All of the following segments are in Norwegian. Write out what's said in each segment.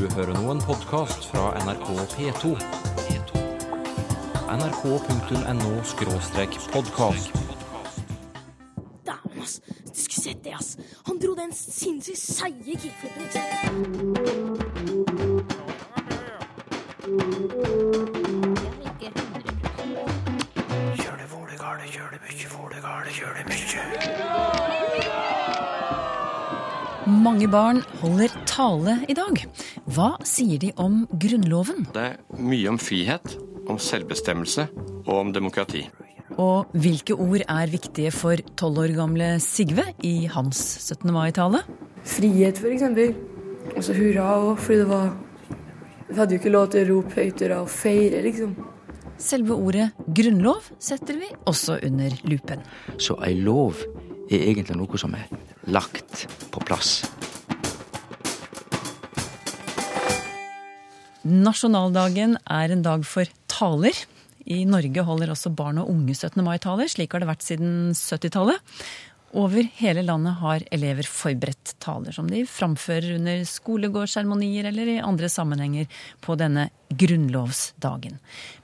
Du hører nå en podkast fra NRK P2. nrk.no-podkast. Dæven, ass. Du skulle sett det, ass. Han dro den sinnssykt seige kickflipen, ikke? Mange barn holder tale i dag. Hva sier de om Grunnloven? Det er mye om frihet, om selvbestemmelse og om demokrati. Og hvilke ord er viktige for tolv år gamle Sigve i hans 17. mai-tale? Frihet, for eksempel. Og så hurra òg, fordi det var Vi hadde jo ikke lov til å rope høyt hurra og feire, liksom. Selve ordet grunnlov setter vi også under lupen. Så ei lov er egentlig noe som er lagt på plass. Nasjonaldagen er en dag for taler. I Norge holder også barn og unge 17. mai-taler. Slik har det vært siden 70-tallet. Over hele landet har elever forberedt taler som de framfører under skolegårdsseremonier eller i andre sammenhenger på denne grunnlovsdagen.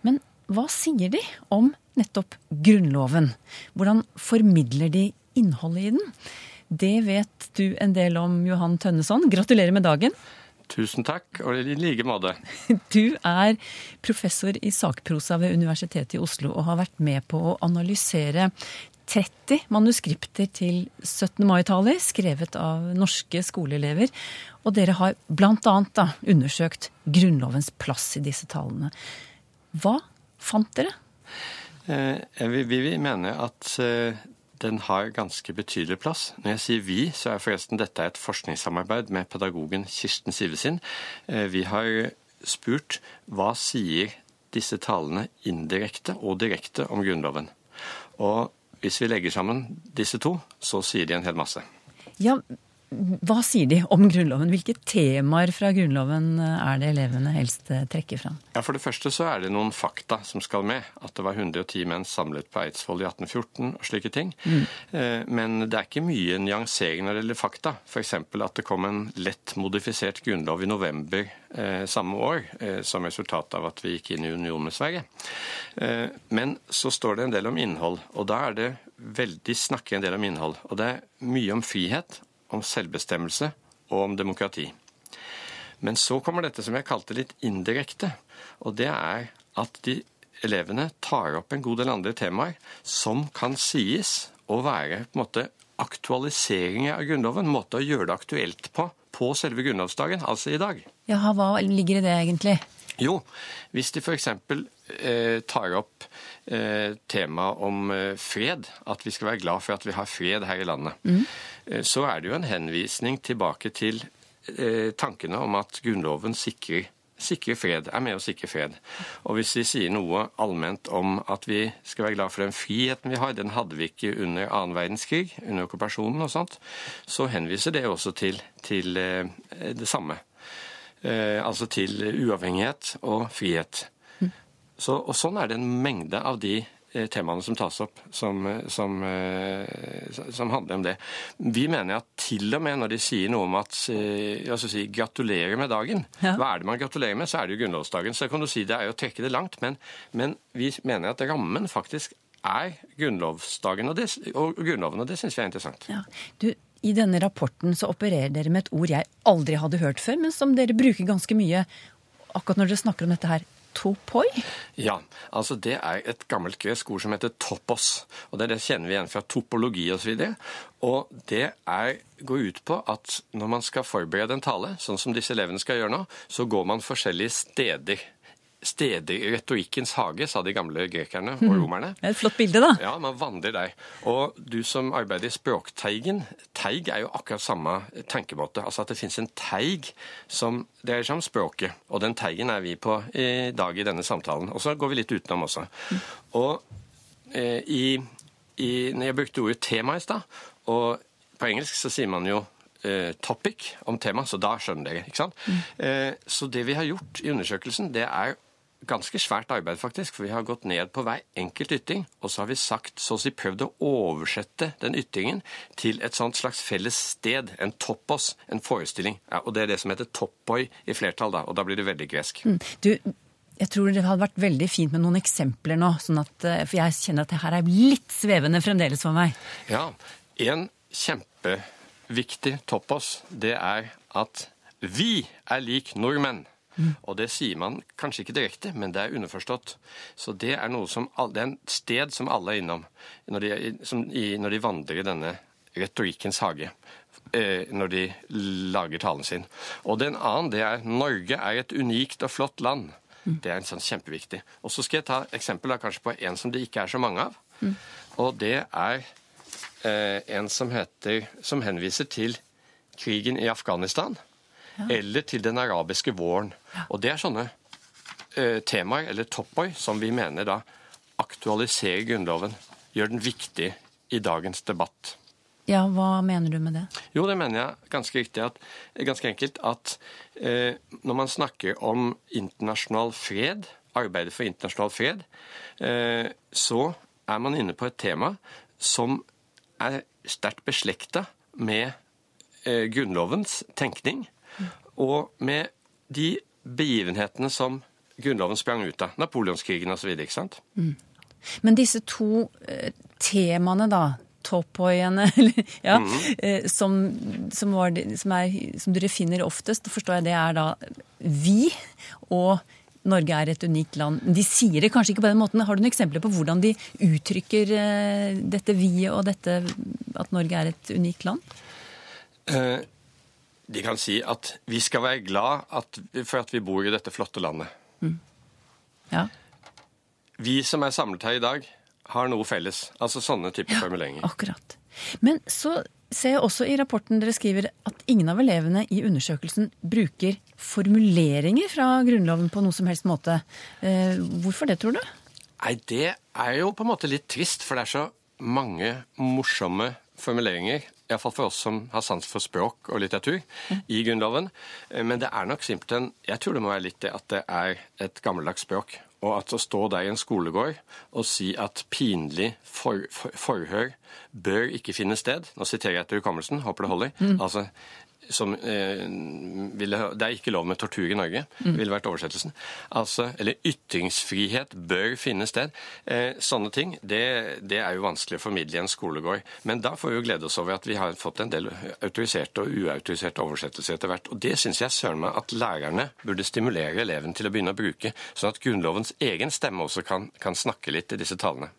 Men hva sier de om nettopp Grunnloven? Hvordan formidler de innholdet i den? Det vet du en del om, Johan Tønneson. Gratulerer med dagen. Tusen takk, og i like måte. Du er professor i sakprosa ved Universitetet i Oslo og har vært med på å analysere 30 manuskripter til 17. mai-taler skrevet av norske skoleelever. Og dere har bl.a. undersøkt Grunnlovens plass i disse talene. Hva fant dere? Eh, vi, vi, mener at eh, den har ganske betydelig plass. Når jeg sier vi, så er forresten dette et forskningssamarbeid med pedagogen Kirsten Sivesin. Eh, vi har spurt hva sier disse talene indirekte og direkte om Grunnloven. Og hvis vi legger sammen disse to, så sier de en hel masse. Ja, hva sier de om Grunnloven? Hvilke temaer fra Grunnloven er det elevene helst trekker fram? Ja, For det første så er det noen fakta som skal med. At det var 110 menn samlet på Eidsvoll i 1814 og slike ting. Mm. Men det er ikke mye nyansering når det gjelder fakta. F.eks. at det kom en lett modifisert grunnlov i november eh, samme år eh, som resultat av at vi gikk inn i union med Sverige. Eh, men så står det en del om innhold, og da er det veldig snakke en del om innhold. Og det er mye om frihet om selvbestemmelse og om demokrati. Men så kommer dette som jeg kalte litt indirekte, og det er at de elevene tar opp en god del andre temaer som kan sies å være på en måte aktualiseringer av Grunnloven. Måte å gjøre det aktuelt på på selve grunnlovsdagen, altså i dag. Jaha, hva ligger i det egentlig? Jo, hvis de f.eks. Eh, tar opp temaet om eh, fred, at vi skal være glad for at vi har fred her i landet, mm. eh, så er det jo en henvisning tilbake til eh, tankene om at Grunnloven sikrer, sikre fred, er med å sikre fred. Og hvis vi sier noe allment om at vi skal være glad for den friheten vi har, den hadde vi ikke under annen verdenskrig, under okkupasjonen og sånt, så henviser det også til, til eh, det samme. Eh, altså til uavhengighet og frihet. Så, og sånn er det en mengde av de eh, temaene som tas opp, som, som, eh, som, handler om det. Vi mener at til og med når de sier noe om at eh, si, gratulerer med dagen, ja. hva er det man gratulerer med, så er det jo grunnlovsdagen. Så kan du si det er jo å trekke det langt, men, men vi mener at rammen faktisk er grunnlovsdagen og, det, og Grunnloven, og det syns vi er interessant. Ja. Du, i denne rapporten så opererer dere med et ord jeg aldri hadde hørt før, men som dere bruker ganske mye akkurat når dere snakker om dette her topoi? Ja, altså det er et gammelt gresk ord som heter topos. og Det, det kjenner vi igjen fra topologi osv. Og, så og det er, går ut på at når man skal forberede en tale, sånn som disse elevene skal gjøre nå, så går man forskjellige steder steder i retorikkens hage, sa de gamle grekerne og mhm. romerne. Det er et flott bilde, da. Ja, man vandrer der. Og du som arbeider i Språkteigen, teig er jo akkurat samme tenkemåte. Altså at det fins en teig som dreier seg om språket. Og den teigen er vi på i dag i denne samtalen. Og så går vi litt utenom også. Mm. Og eh, i, i, når jeg brukte ordet tema i stad, og på engelsk så sier man jo eh, topic om tema, så da skjønner dere. ikke sant? Mm. Eh, så det vi har gjort i undersøkelsen, det er ganske svært arbeid, faktisk. For vi har gått ned på hver enkelt ytting, og så har vi sagt, så å si prøvd å oversette den yttingen til et sånt slags felles sted. En topos, en forestilling. Ja, og det er det som heter toppoi i flertall, da. Og da blir det veldig gresk. Du, jeg tror det hadde vært veldig fint med noen eksempler nå, sånn at, eh, for jeg kjenner at det her er litt svevende fremdeles for meg. Ja, en kjempeviktig topos, det er at vi er lik nordmenn. Og det sier man kanskje ikke direkte, men det er underforstått. Så det er, noe som, det er en sted som alle er innom når de, som, i, når de vandrer i denne retorikkens hage. Eh, når de lager talen sin. Og den annen, det er Norge er et unikt og flott land. Det er en sånn kjempeviktig. Og så skal jeg ta eksempel da, kanskje på en som det ikke er så mange av. Og det er eh, en som heter Som henviser til krigen i Afghanistan. Eller til den arabiske våren. Og det er sånne eh, temaer, eller topper, som vi mener da aktualiserer Grunnloven. Gjør den viktig i dagens debatt. Ja, hva mener du med det? Jo, det mener jeg ganske riktig at, ganske enkelt at eh, når man snakker om internasjonal fred, arbeidet for internasjonal fred, eh, så er man inne på et tema som er sterkt beslekta med eh, Grunnlovens tenkning, og med de begivenhetene som Grunnloven sprang ut av. Napoleonskrigen osv. ikke sant? Men disse to eh, temaene, da, toppoiene, ja, eh, som, som, var, de- som, er, som dere finner oftest, forstår jeg det er da vi og Norge er et unikt land. De sier det kanskje ikke på den måten. Har du noen eksempler på hvordan de uttrykker eh, dette vi og dette at Norge er et unikt land? De kan si at vi skal være glad at, for at vi bor i dette flotte landet. Ja. Vi som er samlet her i dag, har noe felles. Altså sånne typer formuleringer. Akkurat. Men så ser jeg også i rapporten dere skriver at ingen av elevene i undersøkelsen bruker formuleringer fra Grunnloven på noe som helst måte. Eh, hvorfor det, tror du? Nei, det er jo på en måte litt trist, for det er så mange morsomme formuleringer, iallfall for oss som har sans for språk og litteratur, i Grunnloven. Eh, Men det er nok simpelthen Jeg tror det må være litt det at det er et gammeldags språk. Og at å stå der i en skolegård og si at pinlig for, for, forhør bør ikke finne sted Nå siterer jeg etter hukommelsen, håper det holder. Altså, som, eh, ville, det er ikke lov med tortur i Norge, ville vært oversettelsen. Altså, eller ytringsfrihet bør finne sted. Eh, sånne ting, det, det er jo vanskelig å formidle i en skolegård. Men da får vi jo glede oss over at vi har fått en del autoriserte og uautoriserte oversettelser etter hvert. Og det syns jeg søren meg at lærerne burde stimulere eleven til å begynne å bruke, sånn at Grunnlovens egen stemme også kan, kan snakke litt i disse talene.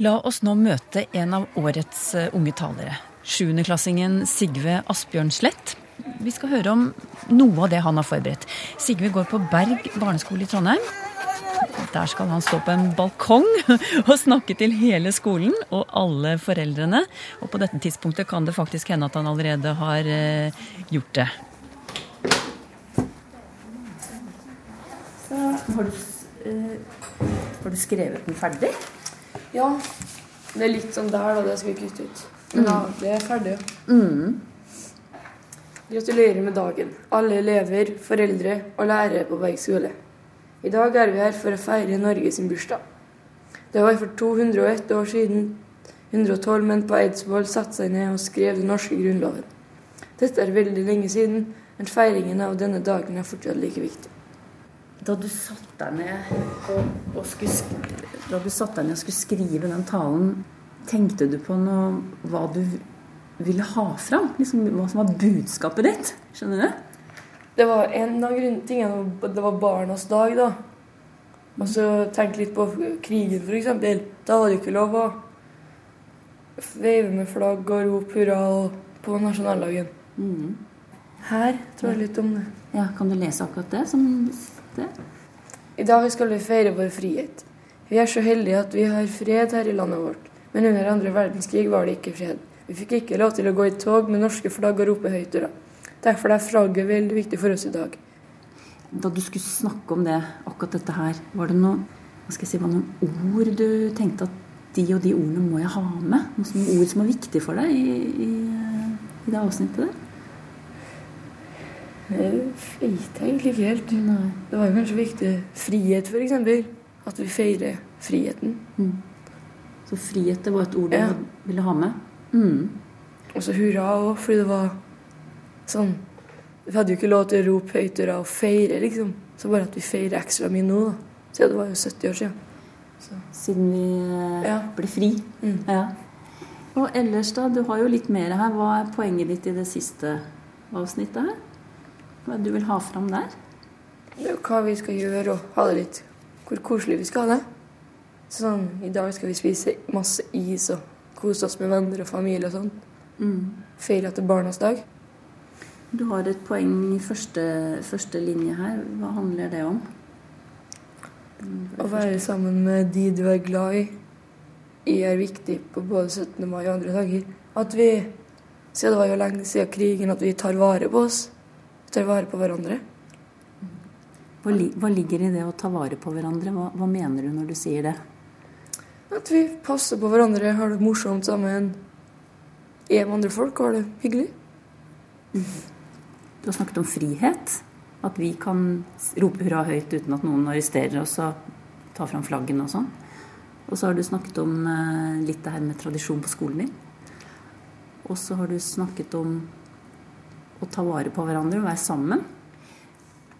La oss nå møte en av årets eh, unge talere. Sjuendeklassingen Sigve Asbjørnslett. Vi skal høre om noe av det han har forberedt. Sigve går på Berg barneskole i Trondheim. Der skal han stå på en balkong og snakke til hele skolen og alle foreldrene. Og på dette tidspunktet kan det faktisk hende at han allerede har eh, gjort det. Har du, har du skrevet den ferdig? Ja, det er litt sånn der, da. Det skal vi kutte ut. Men ja, det er ferdig. Gratulerer med dagen, alle elever, foreldre og lærere på Berg skole. I dag er vi her for å feire Norge sin bursdag. Det var for 201 år siden 112 menn på Eidsvoll satte seg ned og skrev den norske grunnloven. Dette er veldig lenge siden, men feiringen av denne dagen er fortsatt like viktig. Da du satte deg ned og, og, skulle, da du satte deg ned og skulle skrive den talen, tenkte du på noe, hva du ville ha fram? Liksom, hva som var budskapet ditt? Skjønner du? Det var en av grunntingene. Det var barnas dag, da. Og så tenk litt på krigen, f.eks. Da var det ikke lov å veive med flagg og rope hurra på nasjonaldagen. Her tror jeg litt om det. Ja, Kan du lese akkurat det? Som det? I dag skal vi feire vår frihet. Vi er så heldige at vi har fred her i landet vårt. Men under andre verdenskrig var det ikke fred. Vi fikk ikke lov til å gå i tog med norske flagg og rope høyt hurra. Derfor er flagget veldig viktig for oss i dag. Da du skulle snakke om det, akkurat dette her, var det noe, hva skal jeg si, var det noen ord du tenkte at de og de ordene må jeg ha med? Noen ord som var viktige for deg i, i, i det avsnittet der? Jeg vet egentlig ikke helt. Det var jo kanskje viktig frihet, f.eks. At vi feirer friheten. Så frihet det var et ord du Ja. ville ha med? Mm. Og så hurra òg, fordi det var sånn Vi hadde jo ikke lov til å rope høyt hurra og feire, liksom. Så bare at vi feirer ekstra mye nå, da. Siden det var jo 70 år siden. Siden vi Ja. ble fri. Mm. Ja. Og ellers, da? Du har jo litt mer her. Hva er poenget ditt i det siste avsnittet her? Hva er det du vil ha fram der? Det er jo hva vi skal gjøre, og ha det litt Hvor koselig vi skal ha det. Sånn, I dag skal vi spise masse is og kose oss med venner og familie og sånn. Mm. Feire er barnas dag. Du har et poeng i første, første linje her. Hva handler det om? Å være sammen med de du er glad i, er viktig på både 17. mai og andre dager. At vi, siden det var jo lenge siden krigen, at vi tar vare på oss. Vi tar vare på hverandre. Hva ligger i det å ta vare på hverandre? Hva, hva mener du når du sier det? At vi passer på hverandre, har det morsomt sammen. Er med andre folk og har det hyggelig. Du har snakket om frihet. At vi kan rope hurra høyt uten at noen arresterer oss og tar fram flaggene og sånn. Og så har du snakket om eh, litt det her med tradisjon på skolen din. Og så har du snakket om å ta vare på hverandre og være sammen.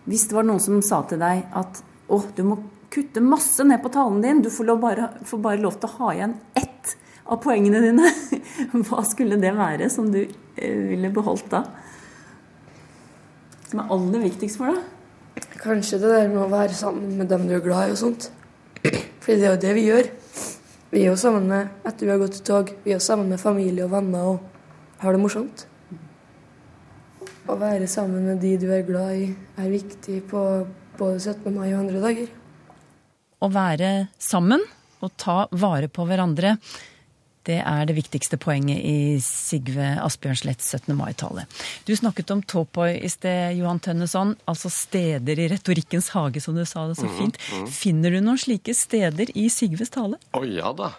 Hvis det var noen som sa til deg at å, du må kutte masse ned på talen din, du får, bare, får bare lov til å ha igjen ett av poengene dine, hva skulle det være som du eh, ville beholdt da? Som er aller viktigst for deg? Kanskje det der med å være sammen med dem du er glad i og sånt. Fordi det er jo det vi gjør. Vi er jo sammen med etter vi har gått i tog. Vi er jo sammen med familie og venner og har det morsomt. Å være sammen med de du er glad i, er viktig på både 17. mai og andre dager. Å være sammen og ta vare på hverandre, det er det viktigste poenget i Sigve Asbjørnslets 17. mai-tale. Du snakket om Tåpøy i sted, Johan Tønneson. Altså steder i retorikkens hage, som du sa det så fint. Finner du noen slike steder i Sigves tale? Å ja da.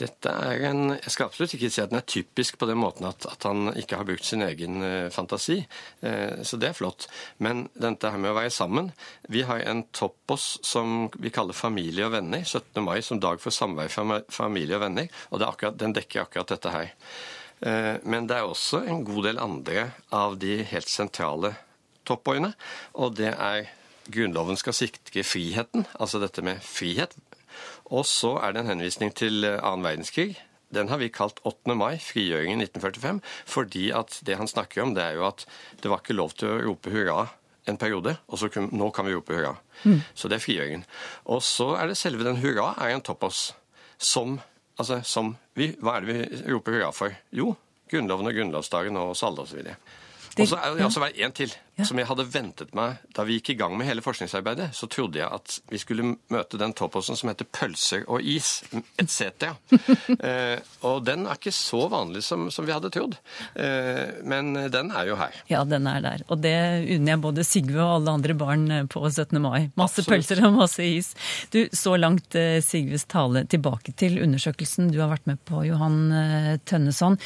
Dette er en Jeg skal absolutt ikke si at den er typisk på den måten at, at han ikke har brukt sin egen eh, fantasi. Eh, så det er flott. Men dette her med å være sammen Vi har en toppos som vi kaller familie og venner. 17. mai som dag for samvær for familie og venner. Og akkurat, den dekker akkurat dette her. Eh, men det er også en god del andre av de helt sentrale toppårene, Og det er Grunnloven skal sikre friheten, altså dette med frihet. Og så er det en henvisning til eh, annen verdenskrig. Den har vi kalt 8. mai, frigjøringen 1945, fordi at det han snakker om, det er jo at det var ikke lov til å rope hurra en periode, og så kun, nå kan vi rope hurra. Så det er frigjøringen. Og så er det selve den hurra er en topos. Som, altså, som vi, Hva er det vi roper hurra for? Jo, Grunnloven og grunnlovsdagen og oss alle osv. Og så er det også bare én til, som jeg hadde ventet meg da vi gikk i gang med hele forskningsarbeidet. Så trodde jeg at vi skulle møte den topposen som heter pølser og is, etc. eh, og den er ikke så vanlig som, som vi hadde trodd. Eh, men den er jo her. Ja, den er der. Og det unner jeg både Sigve og alle andre barn eh, på 17. mai. Masse Absolutt. pølser og masse is. Du, så langt eh, Sigves tale tilbake til undersøkelsen du har vært med på, Johan eh, Tønneson.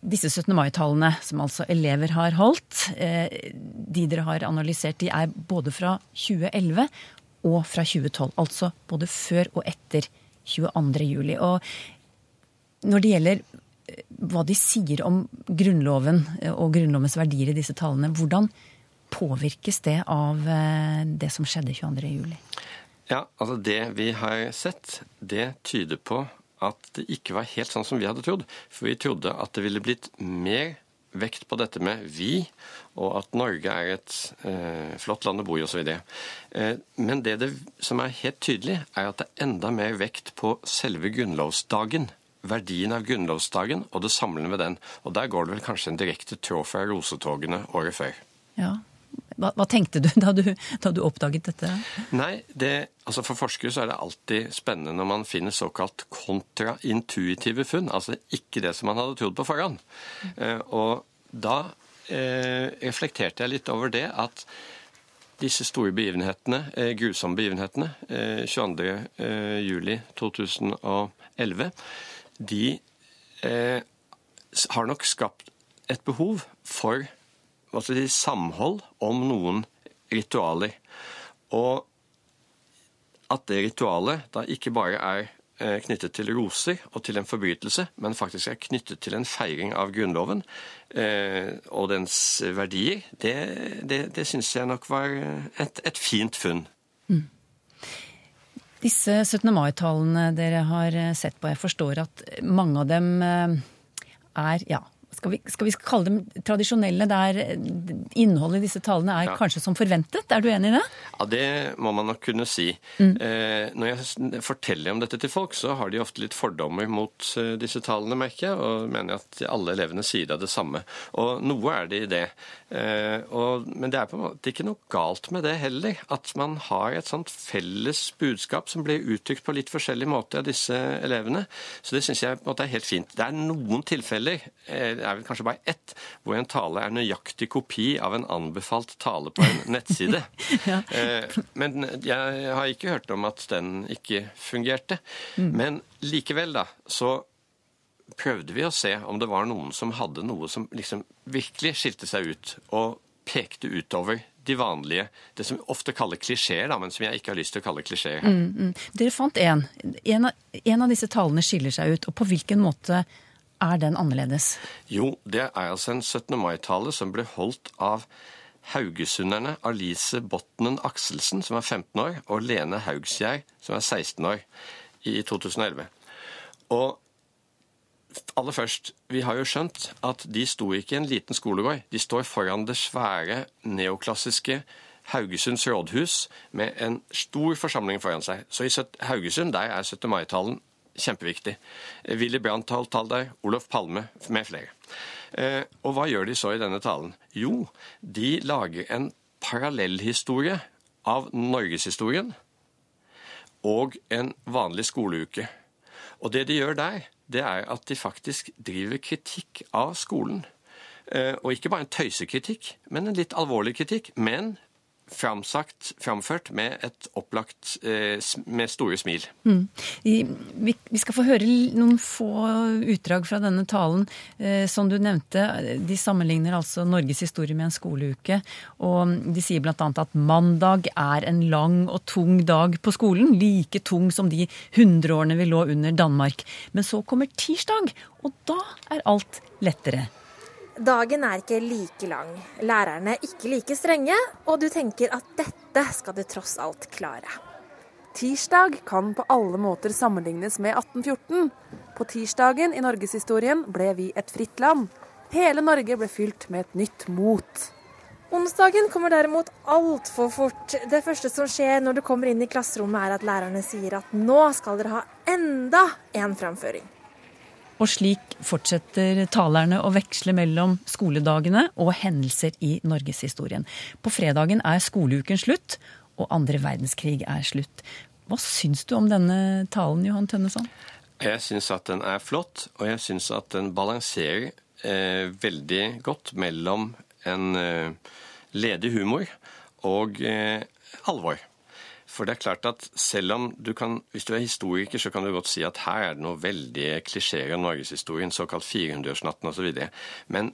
Disse 17. mai-tallene som altså elever har holdt, eh, de dere har analysert, de er både fra 2011 og fra 2012. Altså både før og etter 22. juli. Og når det gjelder eh, hva de sier om Grunnloven eh, og Grunnlovens verdier i disse tallene, hvordan påvirkes det av det som skjedde 22. juli? Ja, altså Det vi har sett, det tyder på at det ikke var helt sånn som vi hadde trodd. For vi trodde at det ville blitt mer vekt på dette med vi, og at Norge er et eh, flott land å bo i osv. Eh, men det, det som er helt tydelig, er at det er enda mer vekt på selve grunnlovsdagen. Verdien av grunnlovsdagen og det samlende med den. Og der går det vel kanskje en direkte tråd fra rosetogene året før. Ja. Hva, hva tenkte du da, du da du oppdaget dette? Nei, det, altså For forskere så er det alltid spennende når man finner såkalt kontraintuitive funn. Altså ikke det som man hadde trodd på forhånd. Eh, og da eh, reflekterte jeg litt over det at disse store begivenhetene, eh, grusomme begivenhetene, eh, 22. Eh, juli 2011, de eh, har nok skapt et behov for hva skal si, samhold om noen ritualer. Og at det ritualet da ikke bare er eh, knyttet til roser og til en forbrytelse, men faktisk er knyttet til en feiring av Grunnloven eh, og dens verdier, det, det, det syns jeg nok var et, et fint funn. Disse 17. mai-tallene dere har sett på, jeg forstår at mange av dem eh, er ja, skal vi, skal vi kalle dem tradisjonelle, der innholdet i disse tallene er Ja. kanskje som forventet? Er du enig i det? Ja, Det må man nok kunne si. Eh, når jeg forteller om dette til folk, så har de ofte litt fordommer mot eh, disse tallene, merker jeg, og mener at alle elevene sier det, det samme. Og noe er det i det. Eh, og, men det er på en måte ikke noe galt med det heller. At man har et sånt felles budskap som blir uttrykt på litt forskjellig måte av disse elevene. Så det syns jeg på en måte er helt fint. Det er noen tilfeller, eh, det er vel kanskje bare ett, hvor en tale er nøyaktig kopi av en anbefalt tale på en nettside. Eh, Men jeg har ikke hørt om at den ikke fungerte. Men likevel, da, så prøvde vi å se om det var noen som hadde noe som liksom virkelig skilte seg ut, og pekte utover de vanlige, det som vi ofte kaller klisjeer, men som jeg ikke har lyst til å kalle klisjeer her. Dere fant én. En, en av disse talene skiller seg ut. Og på hvilken måte er den annerledes? Jo, det er altså en 17. mai-tale som ble holdt av haugesunderne Alice Botnen Akselsen, som er 15 år, og Lene Haugsgjerd, som er 16 år, i 2011. Og aller først, vi har jo skjønt at de sto ikke i en liten skolegård. De står foran det svære neoklassiske Haugesunds rådhus med en stor forsamling foran seg. Så i Haugesund der er 17. mai-talen kjempeviktig. Eh, Willy Brandt tall der, Olof Palme med flere. Eh, Og hva gjør de så i denne talen? Jo, de lager en parallellhistorie av norgeshistorien og en vanlig skoleuke. Og det de gjør der, det er at de faktisk driver kritikk av skolen. Eh, Og ikke bare en tøysekritikk, men en litt alvorlig kritikk. Men framsagt, framført med et opplagt eh, med store smil. Mm. Vi, skal få høre noen få utdrag fra denne talen. Eh, som du nevnte, de sammenligner altså Norges historie med en skoleuke. Og de sier bl.a. at mandag er en lang og tung dag på skolen. Like tung som de hundreårene vi lå under Danmark. Men så kommer tirsdag, og da er alt lettere. Dagen er ikke like lang, lærerne ikke like strenge, og du tenker at dette skal du tross alt klare. Tirsdag kan på alle måter sammenlignes med 1814. På tirsdagen i norgeshistorien ble vi et fritt land. Hele Norge ble fylt med et nytt mot. Onsdagen kommer derimot altfor fort. Det første som skjer når du kommer inn i klasserommet, er at lærerne sier at nå skal dere ha enda en framføring. Og slik fortsetter talerne å veksle mellom skoledagene og hendelser i norgeshistorien. På fredagen er skoleuken slutt, og andre verdenskrig er slutt. Hva syns du om denne talen, Johan Tønneson? Jeg syns at den er flott, og jeg syns at den balanserer eh, veldig godt mellom en eh, ledig humor og eh, alvor. For det er klart at selv om du kan, hvis du er historiker, så kan du godt si at her er det noe veldig klisjeer av norgeshistorien, såkalt 400-årsnatten osv. Men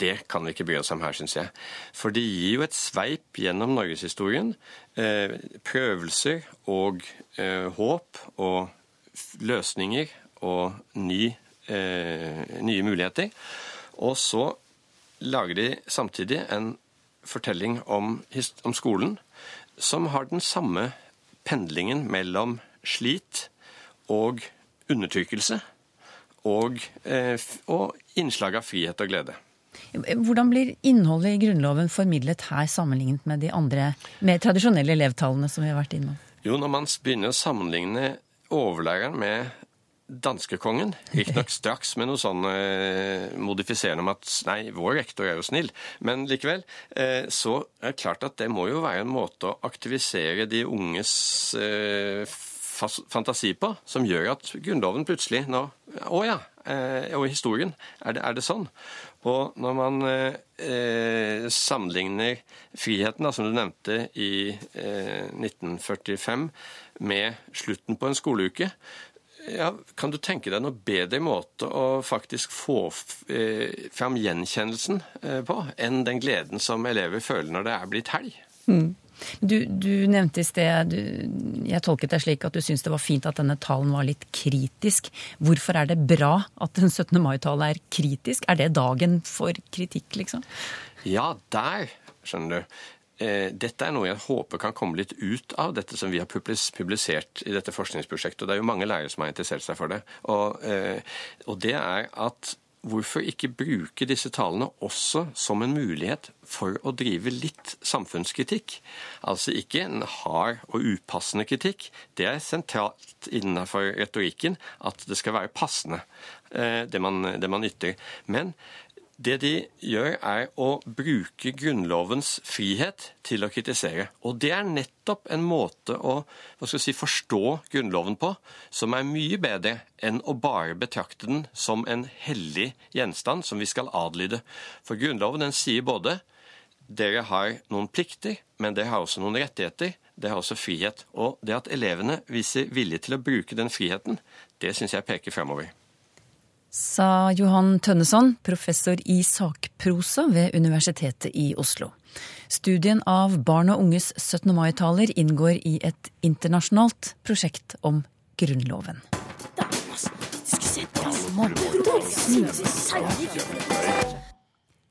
det kan vi ikke bry oss om her, syns jeg. For det gir jo et sveip gjennom norgeshistorien. Eh, prøvelser og eh, håp og løsninger og ny, eh, nye muligheter. Og så lager de samtidig en fortelling om, om skolen som har den samme pendlingen mellom slit og undertrykkelse og, eh, og innslag av frihet og glede. Hvordan blir innholdet i Grunnloven formidlet her sammenlignet med de andre mer tradisjonelle elevtallene som vi har vært innom? Jo, når man begynner å sammenligne overlæreren med danskekongen, riktignok straks med noe sånn eh, modifiserende om at nei, vår rektor er jo snill, men likevel, eh, så er det klart at det må jo være en måte å aktivisere de unges eh, fantasi på, som gjør at Grunnloven plutselig nå Å ja, eh, og historien er det, er det sånn. Og når man eh, sammenligner friheten, da, som du nevnte, i eh, 1945 med slutten på en skoleuke, Ja, Kan du tenke deg noe bedre måte å faktisk få eh, fram gjenkjennelsen eh, på, enn den gleden som elever føler når det er blitt helg? Mm. Du, du, nevnte i sted, du, jeg tolket deg slik at du syntes det var fint at denne talen var litt kritisk. Hvorfor er det bra at den 17. mai-talen er kritisk? Er det dagen for kritikk, liksom? Ja, der, skjønner du. Eh, dette er noe jeg håper kan komme litt ut av dette som vi har publisert i dette forskningsprosjektet. og Det er jo mange lærere som har interessert seg for det. Og, eh, og det er at hvorfor ikke bruke disse talene også som en mulighet for å drive litt samfunnskritikk? Altså ikke en hard og upassende kritikk. Det er sentralt innenfor retorikken at det skal være passende, eh, det man, det man ytrer. Men det de gjør, er å bruke Grunnlovens frihet til å kritisere. Og det er nettopp en måte å si, forstå Grunnloven på som er mye bedre enn å bare betrakte den som en hellig gjenstand som vi skal adlyde. For Grunnloven den sier både dere har noen plikter, men dere har også noen rettigheter. Dere har også frihet. Og det at elevene viser vilje til å bruke den friheten, det syns jeg peker fremover sa Johan Tønneson, professor i sakprosa ved Universitetet i Oslo. Studien av barn og unges 17. mai-taler inngår i et internasjonalt prosjekt om Grunnloven.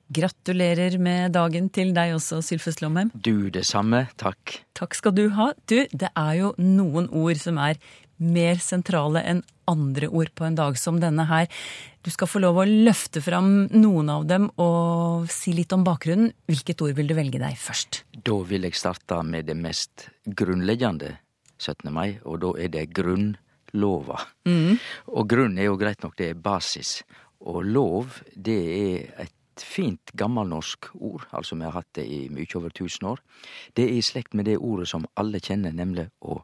Gratulerer med dagen til deg også, Sylfes Lomheim. Du, det samme. Takk. Takk skal du ha. Du, det er jo noen ord som er mer sentrale enn andre ord på en dag som denne her. Du skal få lov å løfte fram noen av dem og si litt om bakgrunnen. Hvilket ord vil du velge deg først? Da vil jeg starte med det mest grunnleggende 17. mai, og da er det grunnlova. Mm. Og grunn er jo greit nok, det er basis. Og lov, det er et fint gammelnorsk ord, altså vi har hatt det i mye over tusen år. Det er i slekt med det ordet som alle kjenner, nemlig å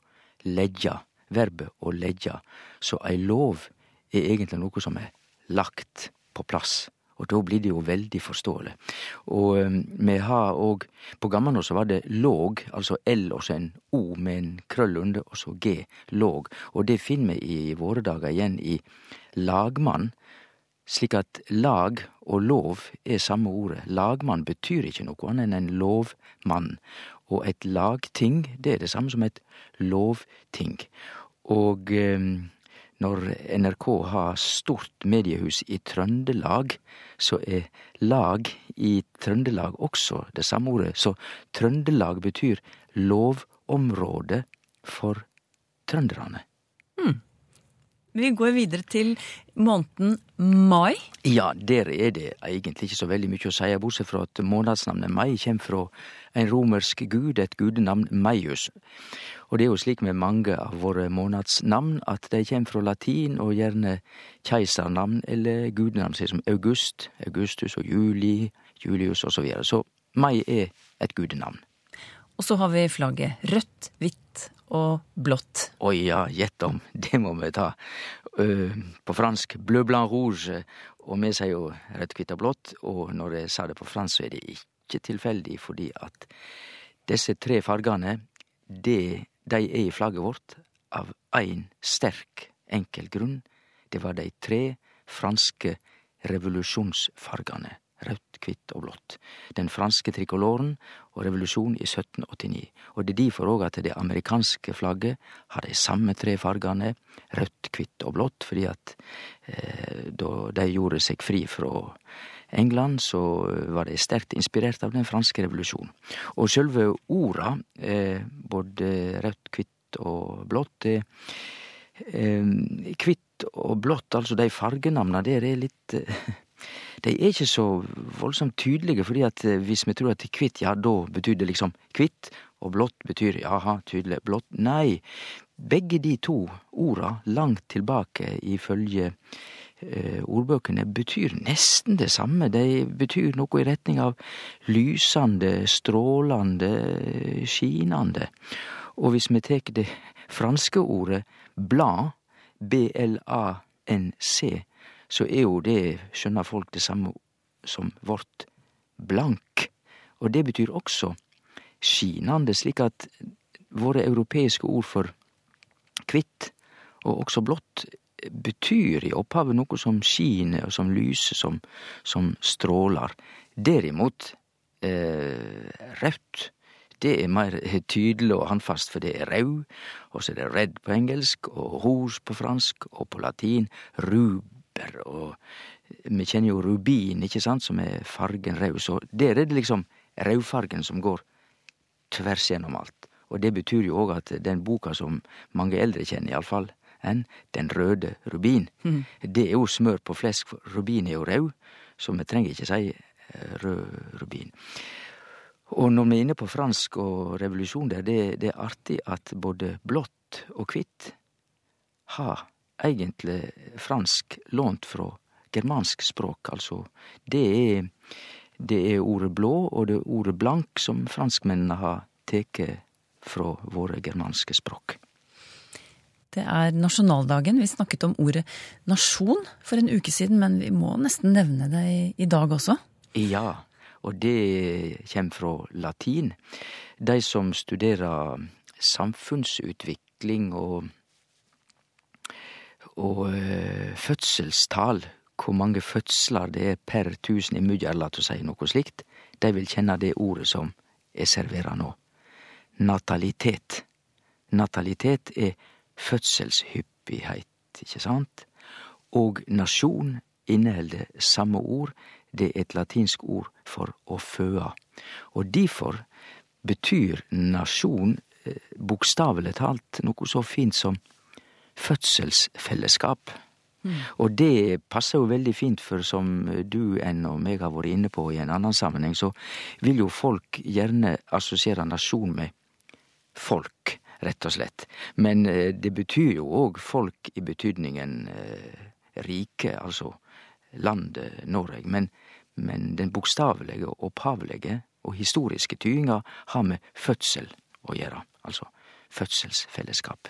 leggja verbet å leggja. Så ei lov er egentlig noe som er lagt på plass. Og da blir det jo veldig forståelig. Og um, har òg På gammelnorsk var det låg, altså L og så en O med en krøll under, og så G. Låg. Og det finner vi i våre dager igjen i lagmann. Slik at lag og lov er samme ordet. Lagmann betyr ikke noe annet enn en lovmann. Og et lagting, det er det samme som et lovting. Og eh, når NRK har stort mediehus i Trøndelag, så er lag i Trøndelag også det samme ordet. Så Trøndelag betyr lovområde for trønderne. Vi går videre til måneden mai. Ja, der er det egentlig ikke så veldig mye å si, bortsett fra at månedsnavnet mai kommer fra en romersk gud, et gudenavn Maius. Og det er jo slik med mange av våre månedsnavn at de kommer fra latin og gjerne keisernavn eller gudenavn, som August, Augustus og Juli, Julius osv. Så, videre. så mai er et gudenavn. Og så har vi flagget rødt, hvitt og blått. Oi ja, gjett om. Det må vi ta. På fransk bleu blanc rouge, og vi sier jo rødt, hvitt og blått. Og når jeg sa det på fransk, så er det ikke tilfeldig, fordi at disse tre fargene, det, de er i flagget vårt av én sterk, enkel grunn. Det var de tre franske revolusjonsfargane rødt, hvitt og blått. Den franske trikoloren og revolusjonen i 1789. Og det er derfor òg at det amerikanske flagget har de samme tre fargene, rødt, hvitt og blått, fordi at eh, da de gjorde seg fri fra England, så var de sterkt inspirert av den franske revolusjonen. Og sjølve orda, eh, både rødt, hvitt og blått, eh, Hvitt og blått, altså de fargenavna der, er litt eh, de er ikke så voldsomt tydelige, fordi at eh, hvis vi tror at kvitt, ja, da betyr det liksom kvitt, og blått betyr jaha, tydelig blått. Nei, begge de to orda, langt tilbake ifølge eh, ordbøkene, betyr nesten det samme. De betyr noe i retning av lysende, strålende, skinande. Og hvis vi tek det franske ordet blad, B-L-A-N-C, så er jo det, skjønner folk, det samme som vårt blank. Og det betyr også skinande, slik at våre europeiske ord for kvitt og også blått betyr i opphavet noe som skiner og som lyser, som, som stråler. Derimot, eh, rødt, det er mer tydelig og handfast, for det er rød, og så er det red på engelsk, og rouge på fransk, og på latin ruber, og vi kjenner jo rubin, ikke sant, som er fargen rød, så der er det liksom rødfargen som går tvers gjennom alt. Og det betyr jo òg at den boka som mange eldre kjenner, iallfall, enn Den røde rubin, mm. det er jo smør på flesk, for rubin er jo rød, så vi trenger ikke si eh, rød rubin. Og når vi er inne på fransk og revolusjon der, det, det er artig at både blått og hvitt har egentlig fransk lånt fra germansk språk, altså. Det er, det er ordet blå og det er ordet blank som franskmennene har tatt fra våre germanske språk. Det er nasjonaldagen. Vi snakket om ordet nasjon for en uke siden, men vi må nesten nevne det i, i dag også. Ja, og det kommer fra latin. De som studerer samfunnsutvikling og, og uh, fødselstal, hvor mange fødsler det er per tusen innbyggere, la oss si noe slikt, de vil kjenne det ordet som er servert nå. Natalitet. Natalitet er fødselshyppighet, ikke sant? Og nasjon inneholder samme ord, det er et latinsk ord for å føa. Og difor betyr nasjon eh, bokstavelig talt noe så fint som fødselsfellesskap. Mm. Og det passer jo veldig fint, for som du enn og meg har vært inne på i en annen sammenheng, så vil jo folk gjerne assosiere nasjon med folk, rett og slett. Men eh, det betyr jo òg folk i betydningen eh, rike, altså landet Noreg. Men men den bokstavelige opphavlige og historiske tyinga har med fødsel å gjøre, altså fødselsfellesskap.